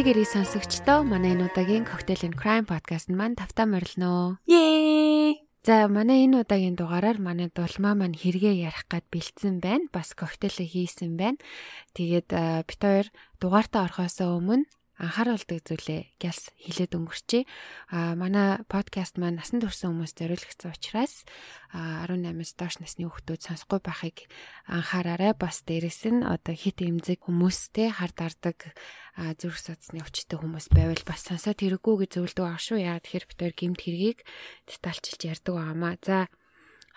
Амиг ирээ сонсогчдоо манай энэ удаагийн Cocktail and Crime podcast маань тавтаа морилно. Yay! За манай энэ удаагийн дугаараар манай дулмаа маань хэрэгээ ярих гад бэлдсэн байна. Бас коктейлээ хийсэн байна. Тэгээд бит хоёр дугаартаа орохоос өмнө анхааруулдаг зүйлээ гялс хилээд өнгөрчээ. А манай подкаст маань насан турш хүмүүст зориулагдсан учраас 18-аас доош насны хүүхдүүд сонсохгүй байхыг анхаараарай. Бас дээрэс нь одоо хит эмзэг хүмүүстэй хар дардаг зүрх судасны өвчтөй хүмүүс байвал бас сонсоод хэрэггүй гэж зөвлөдөг аа шүү. Тэгэхээр бид хоёр гимт хэргийг детальчилж ярьдаг байгаамаа. За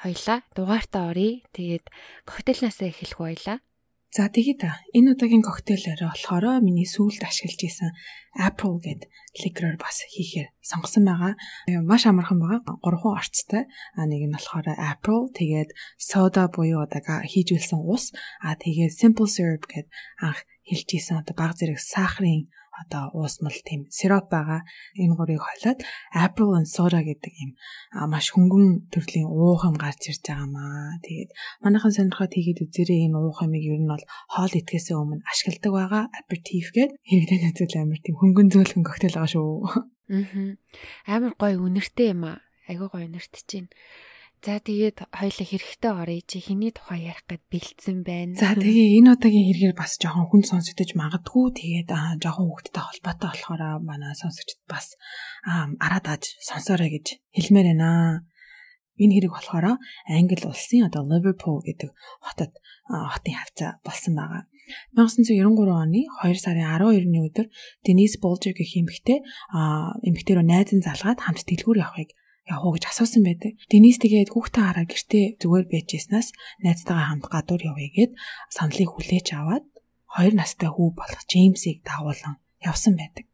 хоёлаа дугаартаа оръё. Тэгээд коктейлнасаа эхлэх баялаа. За тэгээд энэ удаагийн коктейлээр болохоор миний сүүлд ашиглаж исэн April гэд ликер бас хийхээр сонгосон байгаа. Маш амархан байгаа. Гурван орцтой. А нэг нь болохоор April тэгээд soda буюу одоо хийж үлсэн ус. А тэгээд simple syrup гэд анх хэлж исэн одоо баг зэрэг сахарын одоо уусмал тийм сироп байгаа. Энэ гурыг хойлоод apple and soda гэдэг юм маш хөнгөн төрлийн уухам гарч ирж байгаамаа. Тэгээд манайхан сонирхоод хийгээд үзээрэй энэ уухамыг ер нь бол хоол идэхээс өмнө ашигладаг байгаа aperitif гэдэг хэрэглэн зүйл амар тийм хөнгөн зөөлхөн коктейл байгаа шүү. Аа. Амар гоё үнэртэй юм аа. Айгуу гоё үнэртэж чинь. За тэгээд хоёлаа хэрэгтэй оръё чи хэний тухай ярих гэд бэлдсэн байна. За тэгээ энэ удаагийн хэрэгээр бас жоохон хүн сонсогдож магадгүй тэгээд жоохон хүүхдтэй холбоотой болохоор манай сонсогчд бас араад аж сонсоорой гэж хэлмээр байна. Энэ хэрэг болохоор Англи улсын одоо Ливерпул гэдэг хотод хотын хавцаа болсон байгаа. 1993 оны 2 сарын 12-ны өдөр Денис Болжер гэх эмэгтэй эмэгтэй рүү найз нь залгаад хамт дэлгүүр явахыг явах уу гэж асуусан байдаг. Денис тэгээд хүүхдээ хараа гэртээ зүгээр байжсанаас найзтайгаа хамт гадуур явъя гэд саналыг хүлээж аваад хоёр настай хүү болох Джеймсийг дагуулan явсан байдаг.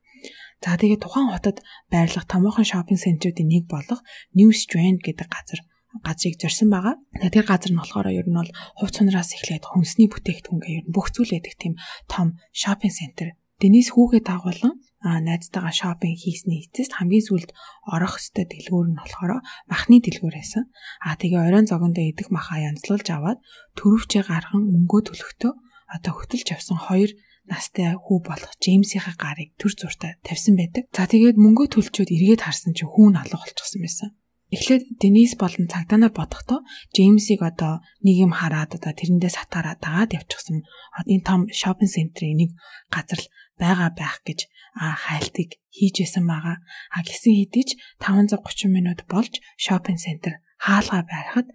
За тэгээд тухайн хотод байрлах томоохон шопинг центруудын нэг болох New Strand гэдэг газар газрыг зорьсон байгаа. Тэр газар нь болохоор ер нь бол хувц сунараас эхлээд хүнсний бүтээгдэхүүн гэх юм бүх зүйл байдаг тийм том шопинг центр. Денис хүүгээ дагуулan найзтайгаа шопинг хийсний эцэст хамгийн сүүлд орох ёстой дэлгүүр нь болохоор махны дэлгүүр байсан. Аа тэгээ оройн зогондоо идэх махаа янзлуулж аваад төрөвчөө гарган мөнгөө төлөхдөө одоо хөтөлж авсан хоёр настай хүү болох Джеймсийнхаа гарыг төр зуртаа тавьсан байдаг. За тэгээд мөнгөө төлчөөд эргээд харсан чинь хүүн алга болчихсон байсан. Эхлээд Денис болон цагдаа нар бодохдоо Джеймсийг одоо нэг юм хараад одоо тэрэндээ сатаараа дагаад явчихсан. Энэ том шопинг центрийн нэг газар л байгаа байх гэж хайлтыг хийж исэн байгаа. А гисэн хэдий ч 530 минут болж шопинг центр хаалгаа байхад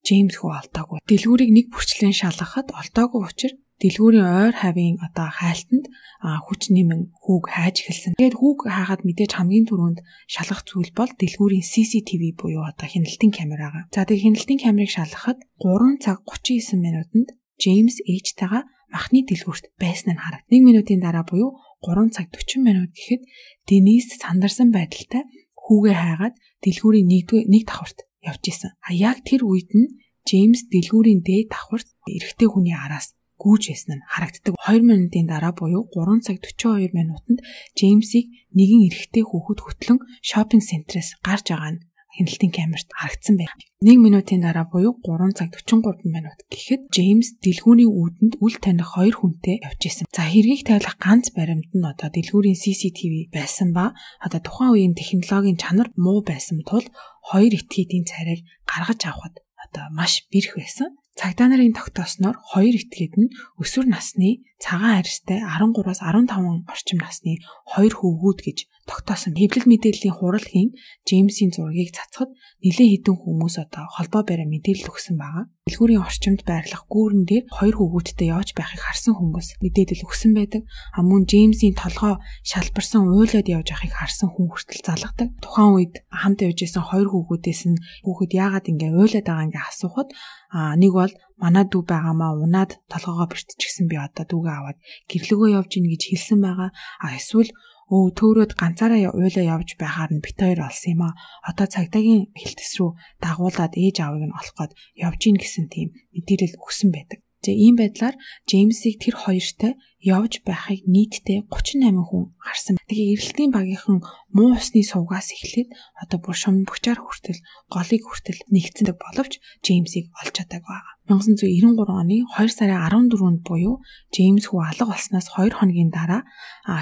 Джеймс хүү олдоогүй. Дэлгүүрийг нэг бүрчлэн шалгахад олдоогүй учраас дэлгүүрийн ойр хавийн одоо хайлтанд хүч нэмэн хүүг хайж эхэлсэн. Тэгээд хүүг хаагаад мэдээж хамгийн түрүүнд шалгах зүйл бол дэлгүүрийн CCTV буюу одоо хяналтын камерагаа. За тэгээд хяналтын камерыг шалгахад 3 цаг 39 минутанд Джеймс ээжтэйгээ махны дэлгүүрт байсан нь харагд. 1 минутын дараа буюу 3 цаг 40 минут гэхэд Денис сандарсан байдалтай хүүгээ хайгаад дэлгүүрийн нэгдүгээр нэг давхарт явж исэн. А яг тэр үед нь Джеймс дэлгүүрийн дээд давхарт эрэгтэй хүний араас гүйж байсан нь харагддаг. 2 минутын дараа буюу 3 цаг 42 минутанд Джеймсийг нэгэн эрэгтэй хүүхэд хөтлөн шопинг центрээс гарч байгаа нь хяналтын камерт харагдсан байна. 1 минутын дараа буюу 3 цаг 43 минут гэхэд Джеймс дэлгүүрийн үүдэнд үл таних хоёр хүнтэй явж исэн. За хэргийг тайлах ганц баримт нь одоо дэлгүүрийн CCTV байсан ба одоо тухайн үеийн технологийн чанар муу байсан тул хоёр этгээдийн царайг гаргаж авахд одоо маш бэрх байсан. Цагдаа нарын тогтоосноор хоёр этгээд нь өсвөр насны цагаан арьстай 13-аас 15 орчим насны хоёр хөвгүүд гэж тогтоосон. Хэвлэл мэдээллийн хуралхийн Джеймсийн зургийг цацхад нэлээд хэдэн хүмүүс одоо холбоо бариа мэдээлэл өгсөн байгаа. Дэлгүүрийн орчимд байрлах гүүрэн дээр хоёр хөвгүүдтэй явж байхыг харсан хүмүүс мэдээлэл өгсөн байдаг. Мөн Джеймсийн толгоо шалбарсан уйлаад явж байхыг харсан хүн хүртэл залгадаг. Тухайн үед хамт явж исэн хоёр хөвгүүдээс нь хүүхэд яагаад ингэ уйлаад байгаа ингээ асуухад а нэг бол манай дүү байгаамаа унаад толгоогоо бэртчихсэн би одоо дүүгээ аваад гэрлөгөө явж ийн гэж хэлсэн байгаа. А эсвэл өө төөрөөд ганцаараа уйлаа явж байхаар нь бит хоёр олсон юм а. Одоо цагдаагийн хилтэс рүү дагуулад ээж аавыг нь олох гээд явж ийн гэсэн тийм мэдээлэл өгсөн байдаг. За ийм байдлаар Джеймсийг тэр хоёртой явж байхыг нийтдээ 38 хүн харсан. Тэгээ эрэлтийн багийнхан муу усны сувгаас эхлээд одоо бүр шумбөгчаар хүртэл голыг хүртэл нэгцэндэг боловч Джеймсийг олж чадаагүй байгаа. 1993 оны 2 сарын 14-нд буюу Джеймс хүү алга болсноос 2 хоногийн дараа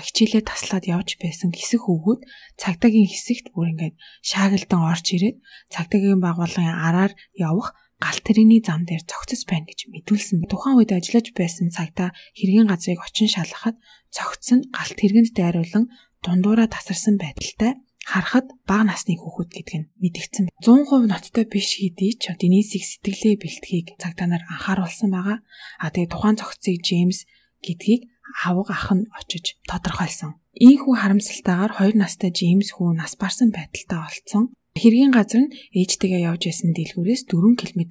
хичээлээ таслаад явж байсан хэсэг хөвгүүд цагдаагийн хэсэгт бүр ингээд шаагилдан орж ирээд цагдаагийн байгууллагын араар явах галт тэрэгний зам дээр цогцос байна гэж мэдүүлсэн. Тухайн үед ажиллаж байсан цагта хэргийн газрыг очин шалгахад цогц нь галт тэргэнд дайруулан дундуура тасарсан байдалтай харахад бага насны хүүхэд гэдэг нь мэдгдсэн. 100% ноцтой биш хэдий ч Денисийг сэтгэлээ бэлтгийг цагдаа нар анхааруулсан байгаа. А тэгээ тухайн цогцыг Джеймс гэдгийг авга ах нь очиж тодорхойлсон. Ийхүү харамсалтайгаар 2 настай Джеймс хүү нас барсан байдалтай олцсон. Хэргийн газар нь ээжтэйгээ явж исэн дэлгүүрээс 4 км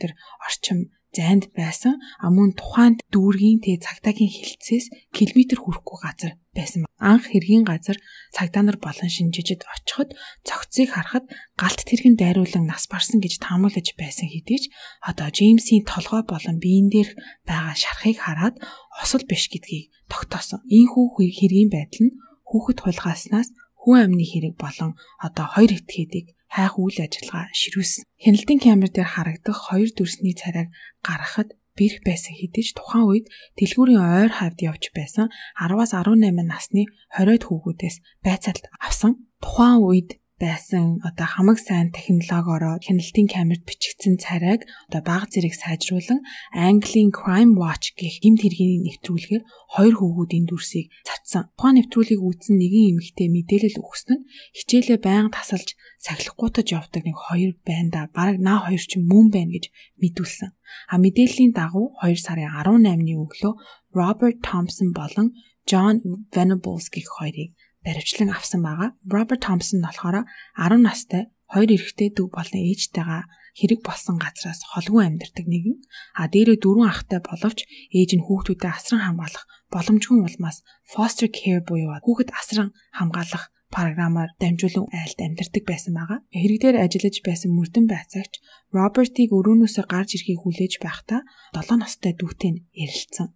орчим зайд байсан а мөн тухайд дүүргийн тэг цагтаагийн хилцээс километр хүрэхгүй газар байсан. Анх хэргийн газар цагдаа нар болон шинжижид очиход цогцыг харахад галт тэрхэн дайруулан нас барсан гэж таамаглаж байсан хэдий ч одоо Джеймсийн толгой болон биеийн дээрх байгаа шархыг хараад осол биш гэдгийг тогтоосон. Ийхүү хэргийн байдал нь хүүхэд хулгааснаас хүн амны хэрэг болон одоо хоёр этгээдийг хайх үйл ажиллагаа ширүүсэн. Хяналтын камер дээр харагдах хоёр дүрсний царайг гаргахад бэрх байсан хэдий ч тухайн үед дэлгүүрийн ойр хавьд явж байсан 10-аас 18 насны 20-од хүүгүүдээс байцаалт авсан. Тухайн үед байсан одоо хамаг сайн технологиороо хяналтын камерт бичигдсэн царайг одоо баг зэрэг сайжруулан Английн Crime Watch гэх гэмт хэргийн нэвтрүүлгээр хоёр хүүгүүдийн дүрсийг цацсан. Тухайн нэвтрүүлгийг үзсэн нэгэн эмэгтэй мэдээлэл өгсөн нь хичээлээ байнга тасалж сахилахгүйтаж явдаг нэг хоёр байна да. Бараг наа хоёр ч мөн байна гэж мэдүүлсэн. А мэдээллийн дагуу 2 сарын 18-ны өглөө Роберт Томпсон болон John Venables гэх хоёрыг баривчлан авсан байгаа. Роберт Томпсон болохоор 10 настай хоёр эрэгтэй дүү болон ээжтэйгээ хэрэг болсон газраас холгүй амьдардаг нэгэн. А дээрээ дөрвөн ахтай боловч ээж нь хүүхдүүдэд асран хамгаалах боломжгүй улмаас foster care буюу хүүхэд асран хамгаалах програмаар дамжуулан айлд амьдардаг байсан байгаа. Хэрэг дээр ажиллаж байсан мөрдөн байцаагч Робертийг өрөөнөөсөө гарч ирэхийг хүлээж байхдаа 7 настай дүүтэй нь ярилцсан.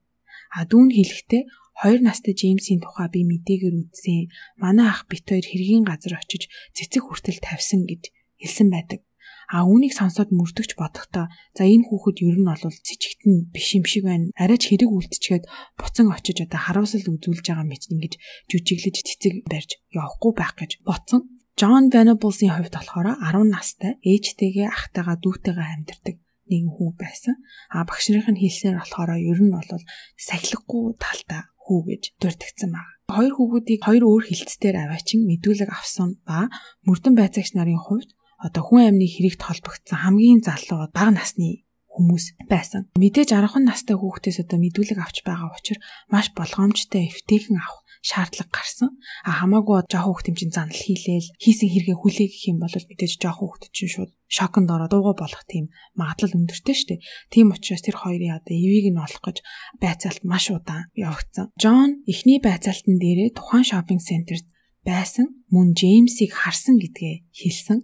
А дүүн хэлэхдээ Хоёр настай Джеймсийн тухай би мэдээгээр үзсэн. Манай ах бит хоёр хэргийн газар очиж цэцэг хүртэл тавьсан гэж хэлсэн байдаг. А үүнийг сонсоод мөрдөгч бодохдоо за энэ хүүхэд ер нь бол цэцэгтэн биш юм шиг байна. Арайч хэрэг үлдчихэд буцан очиж одоо харуулсал үзүүлж байгаа мэт ингэж жүжиглэж цэцэг барьж явахгүй байх гэж бодсон. Джон Venables-ийн хувьд болохоор 10 настай ээжтэйгээ ахтайгаа дүүтэйгээ амьдардаг нэгэн хүү байсан. А багш нарын хэлсээр болохоор ер нь бол сахилахгүй талтай хүү гэж дурдгдсан байна. Хоёр хүүгүүдийг хоёр өөр хилцээр аваачин мэдүүлэг авсан ба мөрдөн байцаагч нарын хувьд одоо хүн амны хэрэгт холбогдсон хамгийн залуу бага насны хүмүүс байсан. Мэдээж 10 настай хүүхдээс одоо мэдүүлэг авч байгаа учраас маш болгоомжтой эвтэйхэн авах шаардлага гарсан. А хамаагүй жоохон хүүхд хэмжин занал хийлээл хийсэн хэрэгээ хүлээх гэх юм бол мэдээж жоохон хүүхд чинь шууд шоконд ороо дуугаа болох тийм магадлал өндөртэй шүү дээ. Тийм учраас тэр хоёрын одоо эвийг нь олох гэж байцаалт маш удаан явагдсан. Джон эхний байцаалтан дээрээ тухайн шопинг центерт байсан мөн Джеймсийг харсан гэдгээ хэлсэн.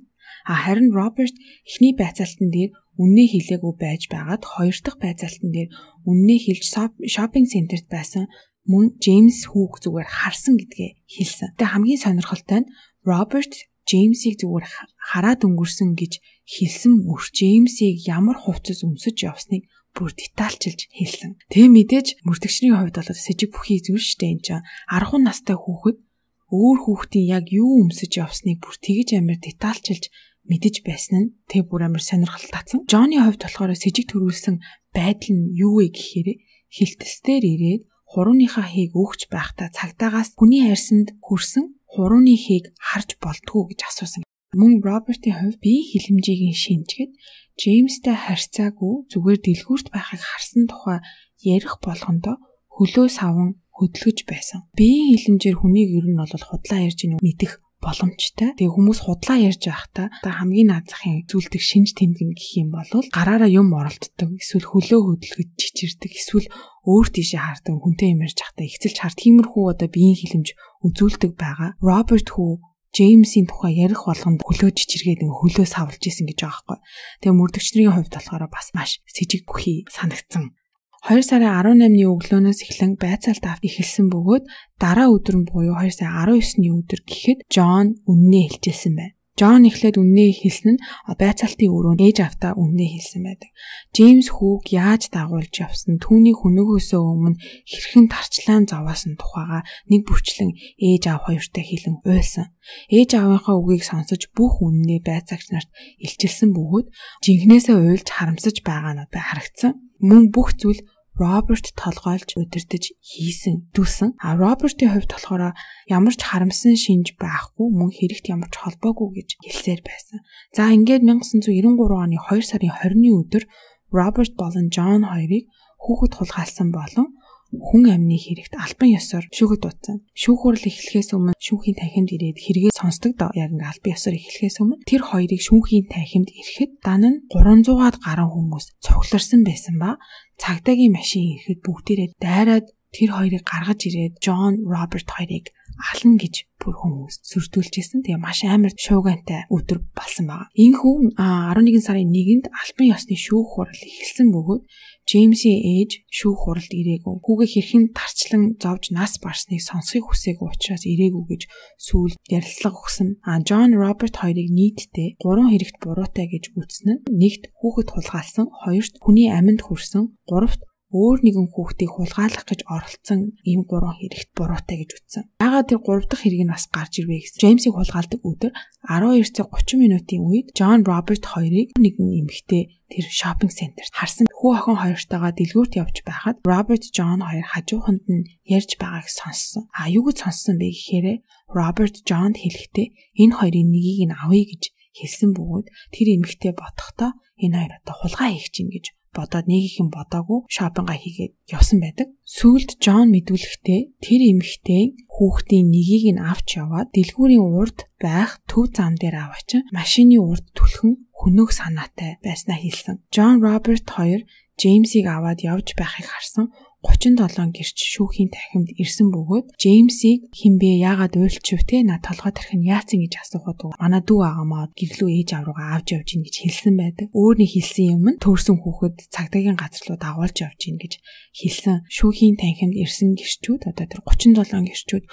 А харин Роберт эхний байцаалтан дээр үннээ хэлээгүй байж байгаад хоёр дахь байцаалтан дээр үннээ хэлж шопинг центерт байсан мөн Джеймс хүүг зүгээр харсан гэдгээ хэлсэн. Тэгээ хамгийн сонирхолтой нь Роберт Джеймсийг зүгээр хараад өнгөрсөн гэж хэлсэн мөр Джеймсийг ямар хувцас өмсөж явсныг бүр детальчилж хэлсэн. Тэгээ мэдээж мөрдөгчний хувьд бол сэжиг бүхий зүйл штэ энэ чинь 10 настай хүүхэд өөр хүүхдийн яг юу өмсөж явсныг бүр тэгэж амар детальчилж мэдэж байсан нь тэг бүр амар сонирхол татсан. Джонни хувьд болохоор сэжиг төрүүлсэн байдал нь юу вэ гэхээр хилтэлсээр ирээд хурууныхаа хийг өгч байхдаа цагдаагаас хүний хайрсанд хүрсэн хурууны хийг харж болтгоо гэж асуусан. Мөн Робертийн хувьд бие хилэмжийг шинжгээд Джеймстэй харьцаагүй зүгээр дэлгүүрт байхыг харсан тухай ярих болгондоо хөлөө саван хөдөлгөж байсан. Биеийн хилэмжээр хүнийг ер нь бол худлаа ярьж ийн мэдэх боломжтой. Тэгээ хүмүүс худлаа ярьж байхдаа та хамгийн наад захын зүйлдэг шинж тэмдгэн гэх юм бол гараараа юм оролддог, эсвэл хөлөө хөдөлгөж чичирдэг, эсвэл өөр тийшээ хардаг хүнтэй юм ярьж байхдаа ихцэлж хар тиймэрхүү одоо биеийн хилэмж үзүүлдэг байгаа. Роберт хүү Джеймсийн тухай ярих болгонд хөлөө чичиргээд нэг хөлөө савлж исэн гэж байгаа байхгүй. Тэгээ мөрдөгчнэрийн хувьд болохоор бас маш сэжиг бүхий санагдсан. 2 сарын 18-ны өглөөнөөс эхлэн байцаалт авт эхэлсэн бөгөөд дараа өдөр нь буюу 2 сарын 19-ний өдөр гэхэд Джон үннээ хэлчихсэн байна. Джон эхлээд үннээ хэлсэн нь байцаалтын өрөөнд ээж автаа үннээ хэлсэн байдаг. Джеймс хүүг яаж дагуулж явсан түүний хүнөөгөөсөө өмнө хэрхэн тарчлаан зовоосон тухайга нэг бүрчлэн ээж аав хоёртой хэлэн уйлсан. Ээж аавынхаа үгийг сонсож бүх үннээ байцаагч нарт илчилсэн бөгөөд жинхнээсээ уйлж харамсаж байгаа надад харагдсан. Мөн бүх зүйл Роберт толгойлж удирдах хийсэн дүүсэн. А Робертийн хувьд болохоор ямар ч харамсан шинж байхгүй мөн хэрэгт ямар ч холбоогүй гэж хэлсээр байсан. За ингээд 1993 оны 2 сарын 20-ны өдөр Роберт болон Джон хоёрыг хүүхэд хулгайлсан болон хүн амны хэрэгт албан ёсоор шүүхэд дутсан. Шүүх хурал эхлэхээс өмнө шүүхийн танхимд ирээд хэрэгээ сонсдог доо яг ингээ албан ёсоор эхлэхээс өмнө тэр хоёрыг шүүхийн танхимд ирэхэд дан нь 300-аад гаруй хүмүүс цугларсан байсан ба цагдаагийн машин ирэхэд бүгдээрээ дайраад тэр хоёрыг гаргаж ирээд Джон Роберт хоёрыг ална гэж бүр хүмүүс сүрдүүлжсэн. Тэгээ маш амар шуугантай өдөр болсон байгаа. Ийхүү 11 сарын 1-нд албан ёсны шүүх хурал эхэлсэн бөгөөд Джеймсийн ээж шүүх хуралд ирээгүй. Хүүгээ хэрхэн тарчлан зовж нас барсныг сонсхийг хүсээгүй учраас ирээгүй гэж сүүл ярилцлага өгсөн. А Джон Роберт хоёрыг нийтдээ 3 хэрэгт буруутай гэж үзсэн нь нэгт хүүхэд хулгайлсан, хоёрт хүний аминд хүрсэн, гуравт өөр нэгэн хүүхдийг хулгайлах гэж оролцсон ийм гурван хэрэгт буруутай гэж үзсэн. Яагаад тэр гурав дахь хэрэг нь бас гарч ирвэ гэсэн. Джеймсийг хулгайлдаг өдөр 12:30 минутын үед Джон Роберт хоёрыг нэгэн эмэгтэй тэр шопинг центерт харсан. Хүү охин хоёртойгоо дэлгүүрт явж байхад Роберт Джон хоёр хажууханд нь ярьж байгааг сонссон. А юу гэж сонссон бэ гэхээр Роберт Джонд хэлэхдээ энэ хоёрын нэгийг нь авъя гэж хэлсэн бөгөөд тэр эмэгтэй бодохдоо энэ хоёр одоо хулгай хийх чинь гэж бодоод нэгийнхэн бодоогүй шопинга хийгээд явсан байдаг. Сүүлд Джон мэдүүлэхдээ тэр эмэгтэй хүүхдийн нэгийг нь авч яваад дэлгүүрийн урд байх төв зам дээр аваачин машины урд түлхэн хөнөөх санаатай байснаа хэлсэн. Джон Роберт хоёр Джеймсийг аваад явж байхыг харсан 37 гэрч шүүхийн тархимд ирсэн бөгөөд Джеймсийг хинбэ яагаад уйлчив те на толгой тархин яатсан гэж асуухад манай дүү агаамаа гэрлүү ээж авруугаа авч явж гин гэж хэлсэн байдаг. Өөрний хэлсэн юм нь төрсэн хүүхэд цагдаагийн газар руу дагуулж явж гин гэж хэлсэн. Шүүхийн танхимд ирсэн гэрчүүд одоо тэр 37 гэрчүүд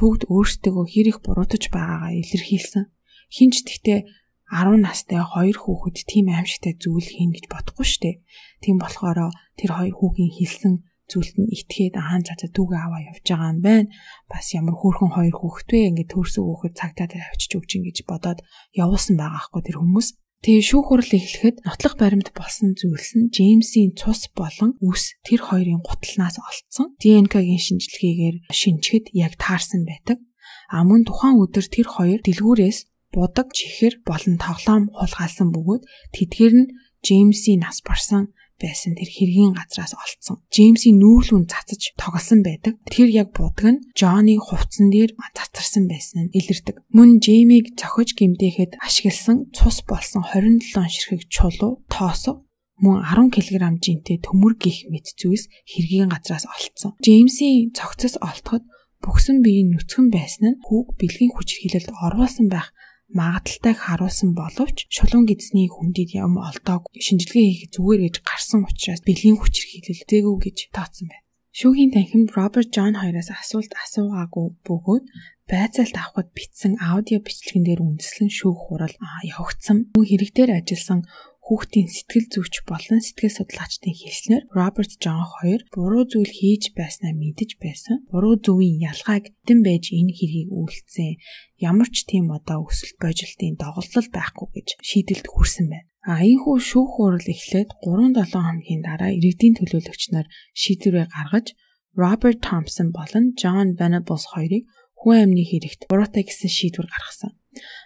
бүгд өөрсдөө хэр их буруутаж байгаагаа илэрхийлсэн. Хинч тэгтээ 10 настай хоёр хүүхэд тийм аимшигтай зүйл хийн гэж бодохгүй штэ. Тийм болохоор тэр хоёр хүүгийн хэлсэн зүйлд нь итгээд хаан цацаа түүгээ аваа явж байгаа юм байна. Бас ямар хөөрхөн хоёр хүүхэдвэ ингээд төрсөн хүүхэд цагтаа дээр авчиж өгч ин гэж бодоод явуулсан байгаа хгүй тэр хүмүүс. Тэгээ шүүх хурал эхлэхэд нотлох баримт болсон зүйлс нь Джеймсийн цус болон үс тэр хоёрын гутлнаас олцсон. ДНК-гийн шинжилгээгээр шинжгэд яг таарсан байдаг. А мөн тухайн өдөр тэр хоёр дэлгүүрээс будаг чихэр болон тоглоом хулгайлсан бөгөөд тэдгээр нь Джеймсийн нас барсан байсан тэр хэргийн газраас олцсон. Джеймсийн нүүрлүүн цацаж тоглосон байдаг. Тэр яг будаг нь Джонны хувцсан дээр цацарсан байсан нь илэрдэг. Мөн Джеймиг цохиж гимдээхэд ашигласан цус болсон 27 ширхэг чулуу тоосоо мөн 10 кг жинтэй төмөр гих мэт зүйлс хэргийн газраас олцсон. Джеймсийн цогцос олтоход бүхсэн биеийн нүцгэн байсан нь хүүг бэлгийн хүчирхийлэлд оруулсан байх магадaltaйг харуулсан боловч шулуун гидсний хүндид юм олдоог шинжилгээ хийх зүгээр гэж гарсан учраас бэлгийн хүчээр хилэлцээгүй гэж тооцсон байна. Шүүхийн танхимд Роберт Джон хоёроос асуулт асуугаагүй бөгөөд байцаалт авахд бичсэн аудио бичлэгэн дээр үндэслэн шүүх хурал явагдсан. Мөн хэрэгтээр ажилласан хүүхдийн сэтгэл зүйч болон сэтгэл судлаачдын хэлснээр Роберт Джон хоёр буруу зүйл хийж байснаа мэдэж байсан. Буруу зөвийн ялгааг тэн байж энэ хэргийг үйлдсэн. Ямар ч тийм одоо өсөлт божилтын доголдол байхгүй гэж шийдэлд хүрсэн байна. А ийхүү шүүх хурал эхлээд 3-7 хоногийн дараа иргэдийн төлөөлөгч нар шийдвэрээ гаргаж Роберт Томпсон болон Джон Venables хоёрыг хүн амны хэрэгт буруутай гэсэн шийдвэр гаргасан.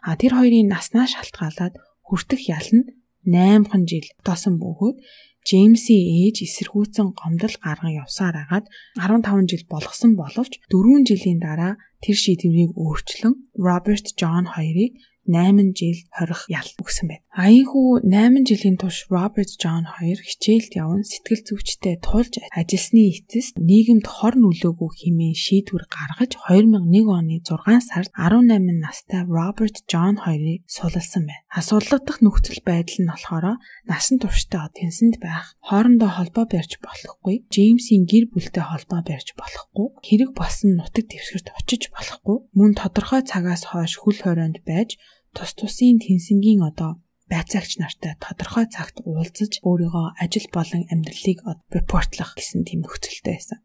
А тэр хоёрын наснаа шалтгаалаад хүртэх ял нь 8хан жил тоосон бөгөөд Джеймсийн ээж эсэргүүцэн гомдол гарган явсаар агаад 15 жил болгосон боловч 4 жилийн дараа тэр шийдвэрийг өөрчлөн Роберт Джон хоёрыг 8 жил хорих ял өгсөн байна. Аянхүү 8 жилийн турш Роберт Джон хоёр хичээлд явн сэтгэл зүйчтэй тулж ажилласны эцэст нийгэмд хор нөлөөгөө хэмээн шийдвэр гаргаж 2001 оны 6 сард 18 настай Роберт Джон хоёрыг суллсан байна. Асуулгадах нөхцөл байдал нь болохоор насан туршдаа тэнсэнд байх, хоорондоо холбоо барьж болохгүй, Джеймсийн гэр бүлтэй холбоо барьж болохгүй, хэрэг болсон нутаг дэвсгэрт очиж болохгүй, мөн тодорхой цагаас хойш хөл хорионд байж тус тусын тэнсэнгийн одоо байцаагч нартай тодорхой цагт уулзаж өөрийгөө ажил болон амьдралыг репортлох гэсэн тийм нөхцөлтэй байсан.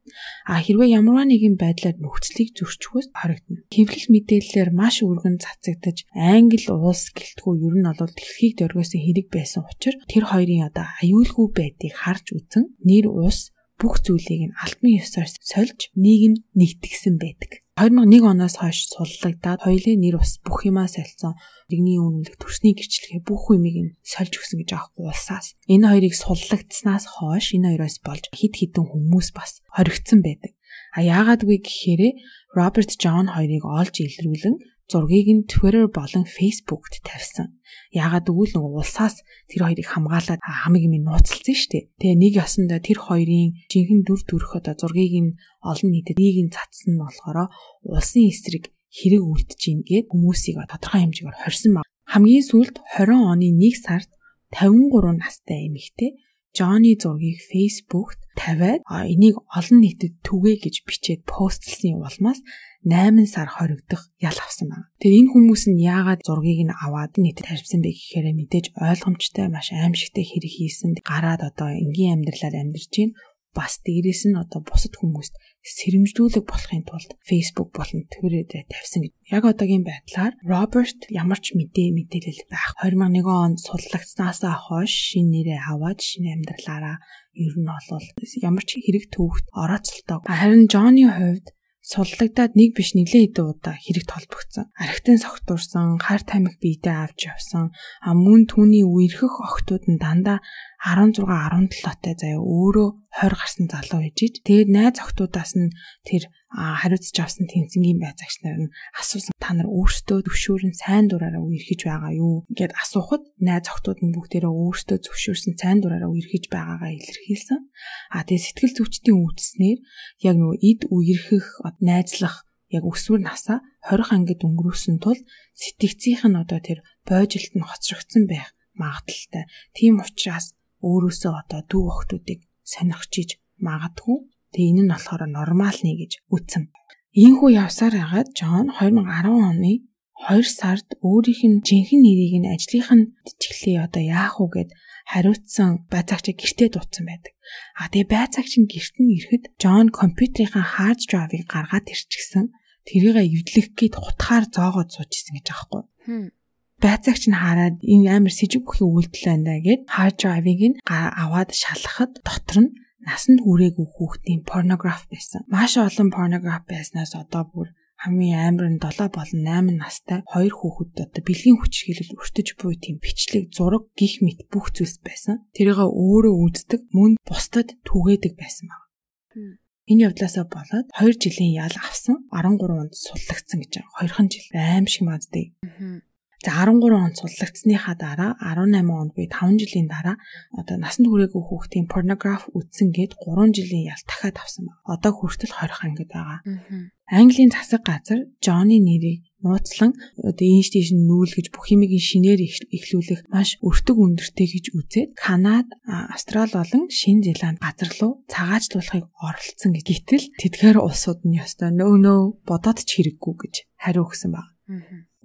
А хэрвээ ямарваа нэгэн байдлаар нөхцөлийг зөрчихвөл харагдана. Хэвлэл мэдээллээр маш өргөн цацагдаж англи улс гэлтгүү ер нь бол дэлхийг дөргөөсөн хэрэг байсан учраас тэр хоёрын одоо аюулгүй байдгийг харж үзэн нэр ус бүх зүйлийг нь альбан ёсоор сольж нийгэм нэгтгсэн байдаг. 2001 оноос хойш суллагдаад хоёулын нэр ус бүх юмаа солилцсон. Иргэний үнэлэх төрсний гэрчлэгээ бүх юмыг нь сольж өгсөн гэж аахгүй улсаас. Энэ хоёрыг суллагдсанаас хойш энэ хоёроос болж хид хідэн хүмүүс бас хоригдсан байдаг. А яагаад вэ гэхээр Роберт Джон хоёрыг олж илрүүлэн зургийг нь Twitter болон Facebook-т тавьсан. Яагаад гэвэл нөгөө улсаас тэр хоёрыг хамгаалаад хамиг юм нууцлсан шүү дээ. Тэгээ нэг ясандаа тэр хоёрын жинхэнэ дүр төрх одоо зургийг нь олон нийтэд нэг нь цацсан нь болохоор улсын эсрэг хэрэг үлдэж ийн гэд хүмүүсийг тодорхой хэмжээгээр хорьсон баг. Хамгийн сүүлд 20 оны 1 сард 53 настай эмэгтэй Джонни зургийг Facebook-т тавиад энийг олон нийтэд түгээ гэж бичээд постлсан улмаас 8 сар хоригдох ял авсан байна. Тэгээ энэ хүмүүс нь яагаад зургийг нь аваад нийтэд тавьсан бэ гэхээр мэдээж ойлгомжтой маш аимшигтай хэрэг хийсэн гараад одоо энгийн амьдралаар амьдарч байна бас дээрээс нь одоо бусад хүмүүст сэрэмжлүүлэг болохын тулд Facebook болон Twitter-ээр тавьсан гэж. Яг одоогийн байдлаар Роберт ямар ч мэдээ мэдээлэл байх 2001 онд судлагдсанаас хойш шинэ нэрээ аваад шинэ амьдралаараа ер нь бол ямар ч хэрэг төвөгт орооцолтой. Харин Джонны хувьд суллагдаад нэг биш нэглээ хэдэн удаа хэрэгт холбогдсон. Архитын согтуурсан, хар тамхи биедээ авч явсан. А мөн түүний үерхэх охтууд нь дандаа 16 17-тай заяа өөрөө 20 гарсан залуу байж иж. Тэгээд найз охтуудаас нь тэр хариуцж авсан тэнцэнгийн байцаагч нар нь асуусан та нар өөрсдөө зөвшөөрөн сайн дураараа үерхэж байгаа юу гэд асуухад найз охтууд нь бүгдээрээ өөрсдөө зөвшөөрсөн сайн дураараа үерхэж байгаагаа илэрхийлсэн. А тэгээд сэтгэл зүйчдийн үүснээр яг нөгөө эд үерхэх найзлах яг өсвөр насаа 20 ангид өнгөрөөсөн тул сэтгцийнх нь одоо тэр бойжилт нь хоцрогдсон байх магадaltaй. Тийм учраас өөрөөсөө одоо дүү охтуудыг сонирхчиж магадгүй. Тэгээ энэ нь болохоор нормал нэ гэж үтсэн. Ийхүү явсаар хагаад Джон 2010 оны 2 сард өөрийнх нь жинхэнэ нэрийг нь ажлынх нь чиглэлээ одоо яах вэ гэд хариуцсан байцаагчаа гэртээ дуудсан байдаг. А тэгээ байцаагч гэрт нь ирэхэд Джон компьютерийнхаа hard drive-ыг гаргаад ирчихсэн. Тэрийг эвдлэх гээд хутгаар зоогоод сууж исэн гэж аахгүй. Байцаагч нь хараад энэ амар сэжиг бүхий үйлдэл байна да гэд hard drive-ыг нь аваад шалгахад дотор нь насанд хүрээгүй хүүхдийн порнограф байсан. Маш олон порнограф байснаас одоо бүр хамгийн амар нь 7 болон 8 настай хоёр хүүхэд одоо бэлгийн хүч хилэл өртөж буй тийм бичлэг зураг гих мэт бүх зүйлс байсан. Тэрийг өөрөө үздэг, мөн бусдад түгээдэг байсан баг. Энэ явдлаасаа болоод 2 жилийн ял авсан 13 онд суллагдсан гэж байгаа. Хоёрхан жил аим шиг маддаг. За 13 онд судлагдсныхаа дараа 18 онд би 5 жилийн дараа одоо насанд хүрээгүй хүүхдийн порнограф үтсэн гээд 3 жилийн ял дахиад авсан байна. Одоо хүртэл 20 ангид байгаа. Английн засаг газар Джонни нэрийг нууцлан одоо инститиш нүүл гэж бүх юмыг шинээр эхлүүлэх маш өртөг өндөртэй гэж үзээд Канад, Австрали болон Шинэ Зеланд газар руу цагаачлуулахыг оролцсон гэж. Гэтэл тэдгээр улсууд нь ёстой нөө нөө бодоод ч хэрэггүй гэж хариу өгсөн байна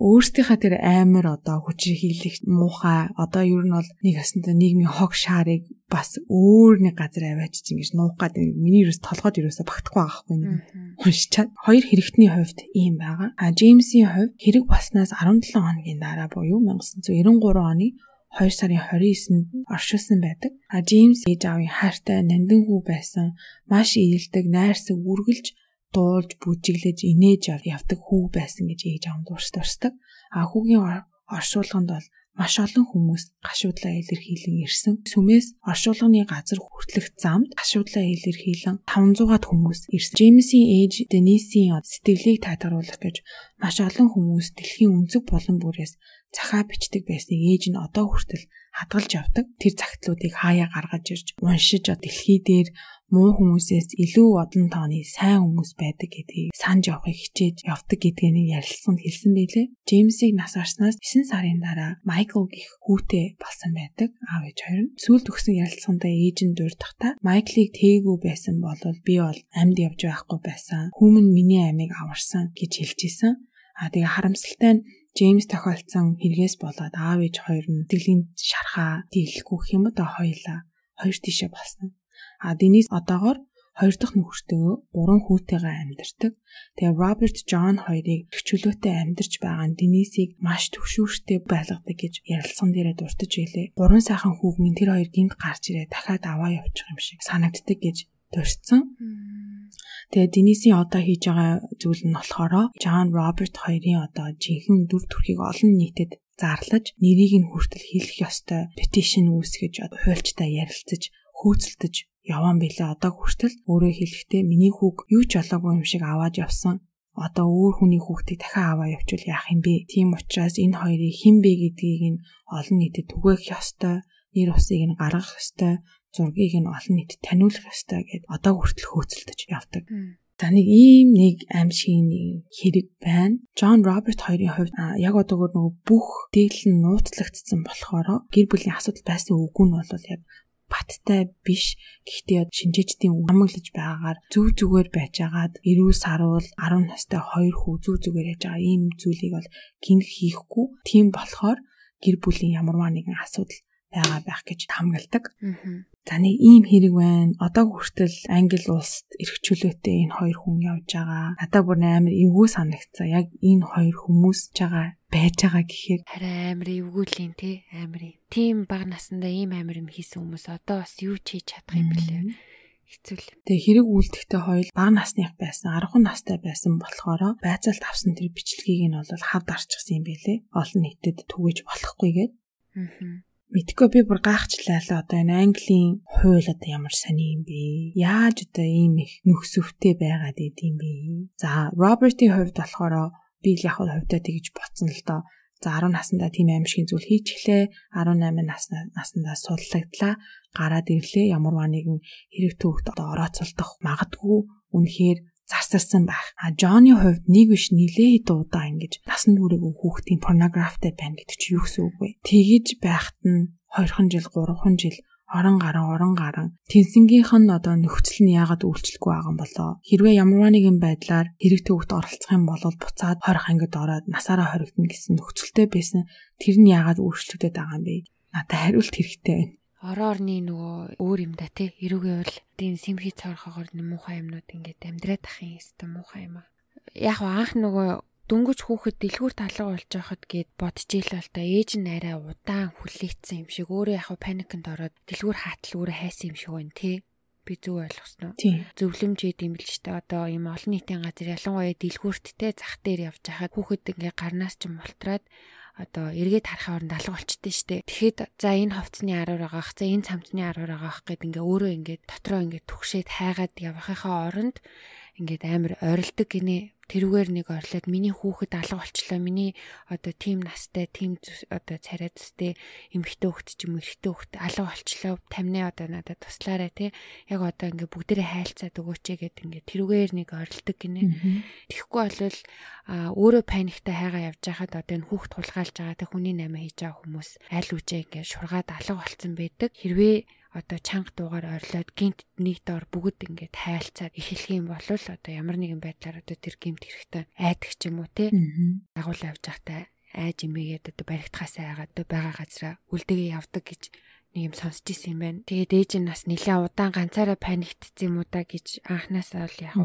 өөрсдийнхээ тэр амар одоо хүчрэг хийлэх муухай одоо ер нь бол нэг ясантай нийгмийн хог шаарыг бас өөр нэг газар аваач чинь гэж нуух гад миний ерөөс толгойд ерөөсө багтахгүй байгаа хгүй уншичаад хоёр хэрэгтний хувьд ийм байгаа. А Джеймсийн хувьд хэрэг баснаас 17 хоногийн дараа буюу 1993 оны 2 сарын 29-нд оршуулсан байдаг. А Джеймс ээж аавын хайртай нандин хүү байсан. Маш ийлдэг, найрсаг, үргэлж дуулж бүжиглэж инээж явдаг хүү байсан гэж ээж аав дурсдаг. А хүүгийн оршуулганд бол маш олон хүмүүс гашуудлаа илэрхийлэн ирсэн. Сүмээс оршуулганы газар хүртэлх замд гашуудлаа илэрхийлэн 500-аад хүмүүс ирсэн. Джеймсийн ээж Денисийн сэтгэлийг тайлгаруулах гэж маш олон хүмүүс дэлхийн өнцөг болон бүрээс захаа бичдэг байсныг ээж нь одоо хүртэл хадгалж явдаг. Тэр цагтлуудыг хаяа гаргаж ирж уншиж дэлхий дээр муу хүмүүсээс илүү одон тооны сайн хүмүүс байдаг гэдгийг санаж явахыг хичээж явдаг гэдгийг ярилцсан хэлсэн байлээ. Джеймсийг нас барснаас 9 сарын дараа Майкл гих хүүтэй болсон байдаг. Аав ээж хоёр нь сүүлд өгсөн ярилцлаганда ээж нь дурдахтаа Майклыг тээгүү байсан бол би бол амьд явж байхгүй байсан. Хүмүн миний амийг аварсан гэж хэлж исэн. А тэгээ харамсалтай нь Джеймс тохиолдсон хэрэгээс болоод аав ээж хоёр нь тэтгэлийн шархаа дийлэхгүй да хоёлаа хоёр тишээ болсон. А Денис одоогоор хоёр дахь нөхөртөө гурван хүүтэйгээ амьдардаг. Тэгээ Роберт Джон хоёрыг чөлөөтэй амьдарч байгаа нь Денисийг маш төвшүүртэй байлгадаг гэж ярилцсан дээрээ дуртаж илээ. Гурван сайхан хүүгийн тэр хоёр гинт гарч ирээ дахиад аваа явуучих юм шиг санагддаг гэж дурдсан. Тэгээ Денисийн одоо хийж байгаа зүйл нь болохоор Джон Роберт хоёрын одоо жинхэнэ дүр төрхийг олон нийтэд зарлаж нэрийг нь хүртэл хэлэх ёстой петишн үүсгэж хуульчтай ярилцаж хөөцөлдөж яваан билээ одоо хүртэл өөрөө хэлэхдээ миний хүүг юу ч олоогүй юм шиг аваад явсан. Одоо өөр хүний хүүхдийг дахин аваа явуул яах юм бэ? Тийм учраас энэ хоёрыг хэн бэ гэдгийг нь олон нийтэд түгээх ёстой. Нэр усыг нь гаргах ёстой. Зургийг нь олон нийтэд таниулах ёстой гэд одоо хүртэл хөөцөлдөж явдаг. За нэг ийм нэг аимшигний хэрэг байна. Джон Роберт хоёрын хувьд яг одоогор нөгөө бүх дээл нь нууцлагдсан болохоор гэр бүлийн асуудал байсан үгүй нь бол яг баттай биш. Гэхдээ шинжээчдийн амглаж байгаагаар зүг зүгээр байжгаад эрүүл саруул 10 настай хоёр хүү зүг зүгээр яж байгаа ийм зүйлийг бол гинх хийхгүй. Тийм болохоор гэр бүлийн ямарваа нэгэн асуудал байгаа байх гэж хамгаалдаг. За нэг ийм хэрэг байна. Одоо хүртэл Англи улсад эрхчлөөтэй энэ хоёр хүн явж байгаа. Надад бүр амар эвгүй санагцсан. Яг энэ хоёр хүмүүс ч байгаа байж байгаа гэхээр хараа амар эвгүүлийн тий амар. Тийм баг насандаа ийм амар юм хийсэн хүмүүс одоо бас юу ч хийж чадах юм бэлээ хэцүүл. Тэгээ хэрэг үйлдэхтэй хоёул бага насных байсан, 10 настай байсан болохоор байцаалт авсан тэр бичлэгийг нь бол хавд арчихсан юм байлээ. Олон нийтэд түгэж болохгүйгээд. Аа. Мэдгүй би бүр гайхчлаа л одоо энэ Английн хууль одоо ямар сони юм бэ? Яаж одоо ийм их нөхсөвтэй байгаад идэм бэ? За, Робертийн хувьд болохоор би яг хувьдаа тэгж ботсон л доо. За 10 наснда тийм аимшигын зүйл хийчихлээ. 18 наснаа наснда суллагдлаа. Гараад ирлээ. Ямарваа нэгэн хэрэг төвөгт одоо орооцолдох магадгүй. Үнэхээр засарсан байх. А Джонны хувьд нэг биш нилээ дуудаа ингэж насан туршийн хүүхдийн порнографтай байна гэдэг чи юу гэсэн үг вэ? Тэгэж байхад нь 2хан жил, 3хан жил орон гарan орон гарan тэнсэнгийнх нь одоо нөхцөл нь яагаад үйлчлэхгүй байгаа юм болоо? Хэрвээ ямарваа нэгэн байдлаар хэрэг төвөгт оролцох юм бол буцаад хорих ангид ороод насаараа хоригдно гэсэн нөхцөлтэй байсан. Тэр нь яагаад өөрчлөгдөд байгаа юм бэ? Надад хариулт хэрэгтэй байна ороо орны нөгөө өөр юм да тий. Эрүүгийн бол тийм симхи цаорхогоор муухай юмнууд ингээд амьдраад ах юм өстө муухай юм аа. Яг анх нөгөө дөнгөж хүүхэд дэлгүүр талга болж байхад гээд ийл бол та ээж нь арай удаан хүлээцсэн юм шиг өөрөө яг паникнд ороод дэлгүүр хаатал өөрөө хайсан юм шиг байна тий би зөв ойлгосноо. Зөвлөмжүүд юм л ч та одоо ийм олон нийтийн газар ялангуяа дэлгүүрттэй зах дээр явж хахад хүүхэд ингээ гарнаас ч мултраад одоо эргээд харахаа оронд алга болчтой штэ. Тэгэхэд за энэ ховцны аруур агаах, за энэ цамцны аруур агаах гэд ингээ өөрөө ингээ дотроо ингээ түгшээд хайгаад явахынхаа оронд ингээд амар орилдог гинэ тэрүүгээр нэг орлоод миний хүүхэд алга болчлоо. Миний одоо тим настай тим одоо царайдстэй эмэгтэй хүүхэд ч юм эрэгтэй хүүхэд алга болчлоо. Тамны одоо надад туслаарай те яг одоо ингээ бүгдээрээ хайлцаад өгөөч гэд ингээ тэрүүгээр нэг орилдог гинэ. Тэгэхгүй болвол өөрөө паниктай хайгаа явж байхад одоо энэ хүүхд тулгаалж байгаа те хүний намаа хийж байгаа хүмүүс аль үжээ ингээ шургаад алга болцсон байдаг. Хэрвээ одоо чанга дуугаар орлоод гинт нэг доор бүгд ингээд хайлцаад эхлэх юм бол одоо ямар нэгэн байдлаар одоо тэр гимт хэрэгтэй айдаг ч юм уу те дагуул явж байхдаа айж имээгээд одоо баригдахаас айгаад одоо байгаа газараа үлдэгээ явдаг гэж нэг юм сонсч ирсэн юм байна. Тэгээд ээж нь бас нэлээ удаан ганцаараа паниктцсан юм уу да гэж анханасаа л яг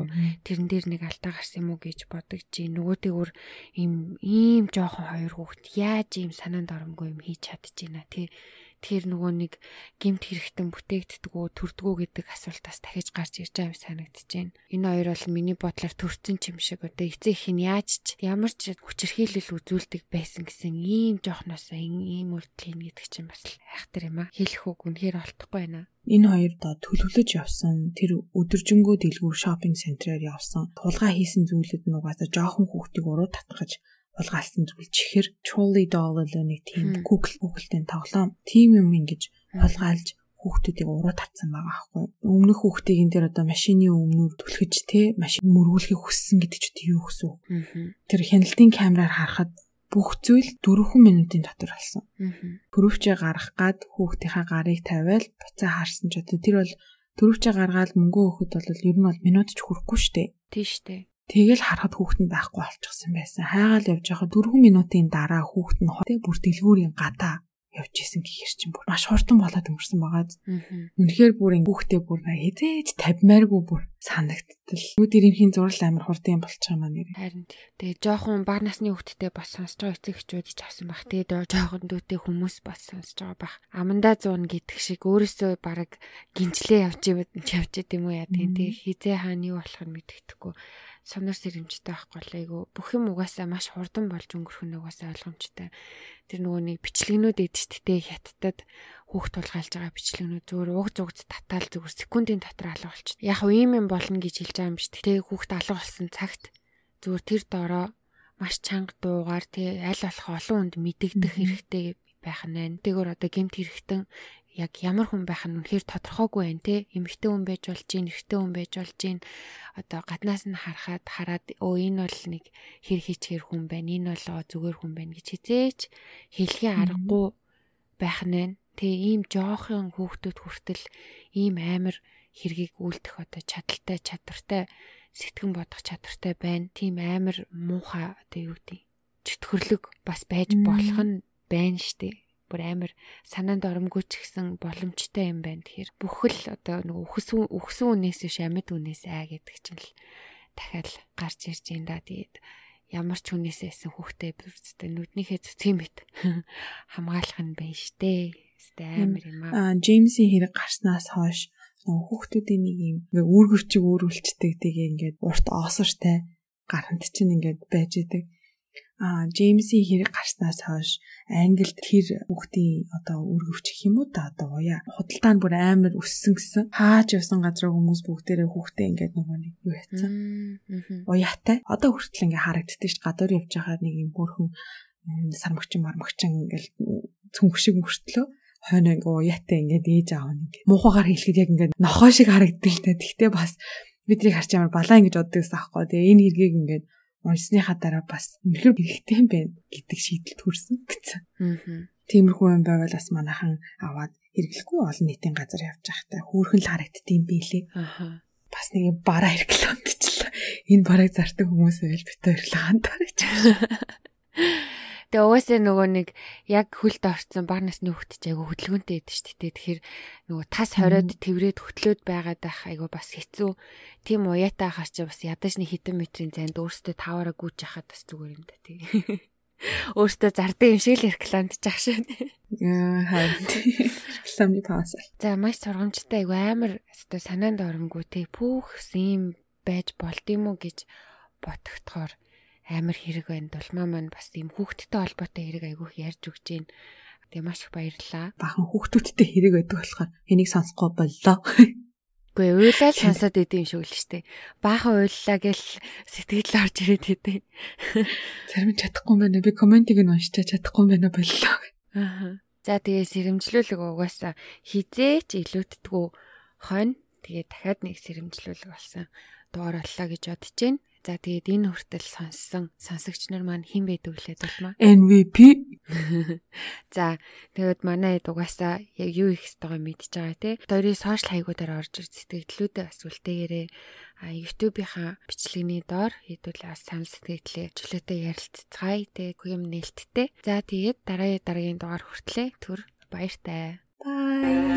тэрэн дээр нэг алдаа гарсан юм уу гэж бодогч. Нөгөөтэйгүр ийм ийм жоохон хоёр хүүхэд яаж ийм санаанд оромгүй юм хийж чадчихэна тий тэр нөгөө нэг гимт хэрэгтэн бүтээгддгүү төрдгүү гэдэг асуултаас дахиж гарч ирж байгаа юм санагдаж байна. Энэ хоёр бол миний бодлоор төрцөн юм шиг одоо эцэг их нь яаж ч ямар ч хүчирхийлэл үзүүлдэг байсан гэсэн ийм жоохноос ийм үйлдэл хийн гэдэг чинь бас хайхтар юм а. Хэлэх үг үнэхээр олдохгүй байна. Энэ хоёр доо төлөвлөж явсан тэр өдөржингөө дэлгүүр шопинг центрээр явсан тулгаа хийсэн зүйлүүд нь угаасаа жоохон хүүхдийг уруу татгаж улгаалсан зүйл чихэр Trolley doll нэг тийм Google Google-тэй тоглоом. Тим юм ингэж улгаалж хүүхдүүдийг уруу татсан байгаа аахгүй. Өмнөх хүүхдийг энэ дээр одоо машины өмнөр түлхэж те машин мөргүүлэхийг хүссэн гэдэг чинь юу гэсэн үг. Тэр хяналтын камераар харахад бүх зүйл 4 минутын дотор болсон. Төрөвчөө гарах гад хүүхдийнхаа гарыг тавиал буцаа харсан ч одоо тэр бол төрөвчөө гаргаад мөнгөө өгөхөд бол ер нь бол минут ч хүрэхгүй штэ. Тийш штэ. Тэгэл харахад хүүхэд нь байхгүй болчихсон байсан. Хайгаал явж байхад 4 минутын дараа хүүхэд нь тэ бүр дэлгүүрийн гадаа явж исэн гэхэр чинь бүр маш хурдан болоод өнгөрсөн байгаа. Үнэхээр бүр хүүхдээ бүр хизээж тавьмааргүй бүр санагдтал. Ирэмхийн зурал амар хурдан болчих юм аа нэр. Харин тэгээ жоохон баг насны хүүхдтэй бас сонсож байгаа эцэг эхчүүд ч авсан баг. Тэгээ жоохон дүүтэй хүмүүс бас сонсож байгаа баг. Амандаа 100 гэдэг шиг өөрөөсөө баг гинжлээ явж явж идэм үү яа тэгээ хизээ хаана юу болох нь мэддэхгүй сонор сэрэмжтэй байхгүй л айгу бүх юм угаасаа маш хурдан болж өнгөрөх нь угаасаа ойлгомжтой. Тэр нөгөө нэг бичлэгнүүд эдчтдээ хятадд хүүхд тулгаалж байгаа бичлэгнүүд зүгээр уг зүгт татаал зүгээр секундын дотор алга болчих. Яг уу ийм юм болно гэж хэлж байгаа юм биш. Тэ хүүхд алга болсон цагт зүгээр тэр доороо маш чанга дуугаар тэ аль болох олон хүнд мэдэгдэх хэрэгтэй байх нь. Тэгвэр одоо гемт хэрэгтэн яг ямар хүн байх нь үнэхээр тодорхойгүй байна те эмэгтэй хүн байж болж гин эрэгтэй хүн байж болж гин одоо гаднаас нь харахад хараад өө энэ бол нэг хэр хийчихэр хүн байна энэ бол зүгээр хүн байна гэж хизээч хэлхийн аргагүй байх нь тэгээ ийм жоохон хүүхдүүд хүртэл ийм амар хэргийг үлдэх одоо чадaltaй чадвартай сэтгэн бодох чадвартай байна тийм амар муухай одоо юу гэдэг чөтгөрлөг бас байж болох нь байна штэ бүр амар санаанд оромгүй ч гэсэн боломжтой юм байна. Тэгэхээр бүхэл одоо нэг үхсэн үхсэн үнээс биш амьд үнээс аа гэдэг чинь л дахиад гарч ирж юм да. Тэгээд ямар ч хүнээсээ исэн хүүхдээ бүрцтэй нүднийхээ цэцгийн мэт хамгаалах нь байна штэ. Өстэй амар юм аа. Джеймсийн хэрэг гарснаас хойш хүүхдүүдийн нэг юм ингээ үүргэвчиг өөрүүлцдэг тэгээ ингээд урт оосортай гарант чинь ингээд байж идэг а Джеймсийн хэрэг гарснаас хойш Англид тэр хүүхдийн одоо гэх юм уу та одоо уяа худалдаа нь бүр амар өссөн гэсэн. Хаач явсан газар хүмүүс бүгдээрээ хүүхдээ ингээд нөгөө нэг юу яцсан уяатай одоо хүртэл ингээд харагддаг ш гадуур явж байгаа нэг юм бүрхэн сармагчин мармагчин ингээд цүнх шиг мөртлөө хойно ингээ уяатай ингээд ээж аав нь ингээд муухагаар хэлэхэд яг ингээд нохоо шиг харагддаг л та. Тэгтээ бас бидний харч ямар балаа ингэж боддог гэсэн аахгүй. Тэгээ энэ хэргийг ингээд унсныхаа дараа бас үнэхээр хэрэгтэй юм байна гэдэг шийдэлд хүрсэн гэсэн. Аа. Тиймэрхүү юм байвал бас манайхан аваад хэрэглэхгүй олон нийтийн газар явж байхдаа хөөрхөн л харагддсан билээ. Аа. Бас нэг бараа хэрэглэн бичлээ. Энэ барааг зардаг хүмүүс байл бит баярлаа хантаарч. Тэгээ угаасаа нөгөө нэг яг хөлд орцсон баг насны хүүхэд ч айгу хөдөлгөөнтэй байдаг шүү дээ. Тэгэхээр нөгөө тас хориод тэврээд хөтлөөд байгаад байх айгу бас хэцүү. Тим уяатай хаар чи бас ядаж нэг хитэн метрийн зайд өөртөө таваараа гүйж яхад бас зүгээр юм да тий. Өөртөө зардсан юм шиг л рекламдж ах шүү. Яа хайр. Рекламны паас. За маш сургамжтай айгу амар өстой санаанд оромгүй тий. Пүүх юм байж болд юм уу гэж ботгохоор амар хэрэг байна. Дулмаа маань бас ийм хүүхдтэй холбоотой хэрэг айгүйх ярьж өгч гин. Тэгээ маш их баярлаа. Бахан хүүхдүүдтэй хэрэг байдаг болохоор энийг сонсохгүй боллоо. Үгүй уйлал сонсоод идэв юм шиг л штэ. Баахан уйллаа гэл сэтгэл орж ирээд идэв. Зарим чадахгүй юм байна. Би комментиг нь уншиж чадахгүй юм байна боллоо. Аа. За тэгээ сэрэмжлүүлэг угаасаа хизээч илүүддгүү хонь тэгээ дахиад нэг сэрэмжлүүлэг болсон дугаар боллоо гэж бодож байна. За тэгээд энэ хүртэл сонссон сонсогч нар маань хэн байдаг вүлээ дулмаа? MVP. За тэгээд манай дугаасаа яг юу их хэвтэйгоо мэдж байгаа те. Дөрийн сошиал хаягуудаар орж ир сэтгэлдлүүдээ бас үлдээгээрээ а YouTube-ийнхаа бичлэгний доор хэдүүл бас санал сэтгэлдлээ чөлөөтэй ярилццгаая те юм нээлттэй. За тэгээд дараагийн дараагийн дугаар хүртлээ төр баяртай. Bye.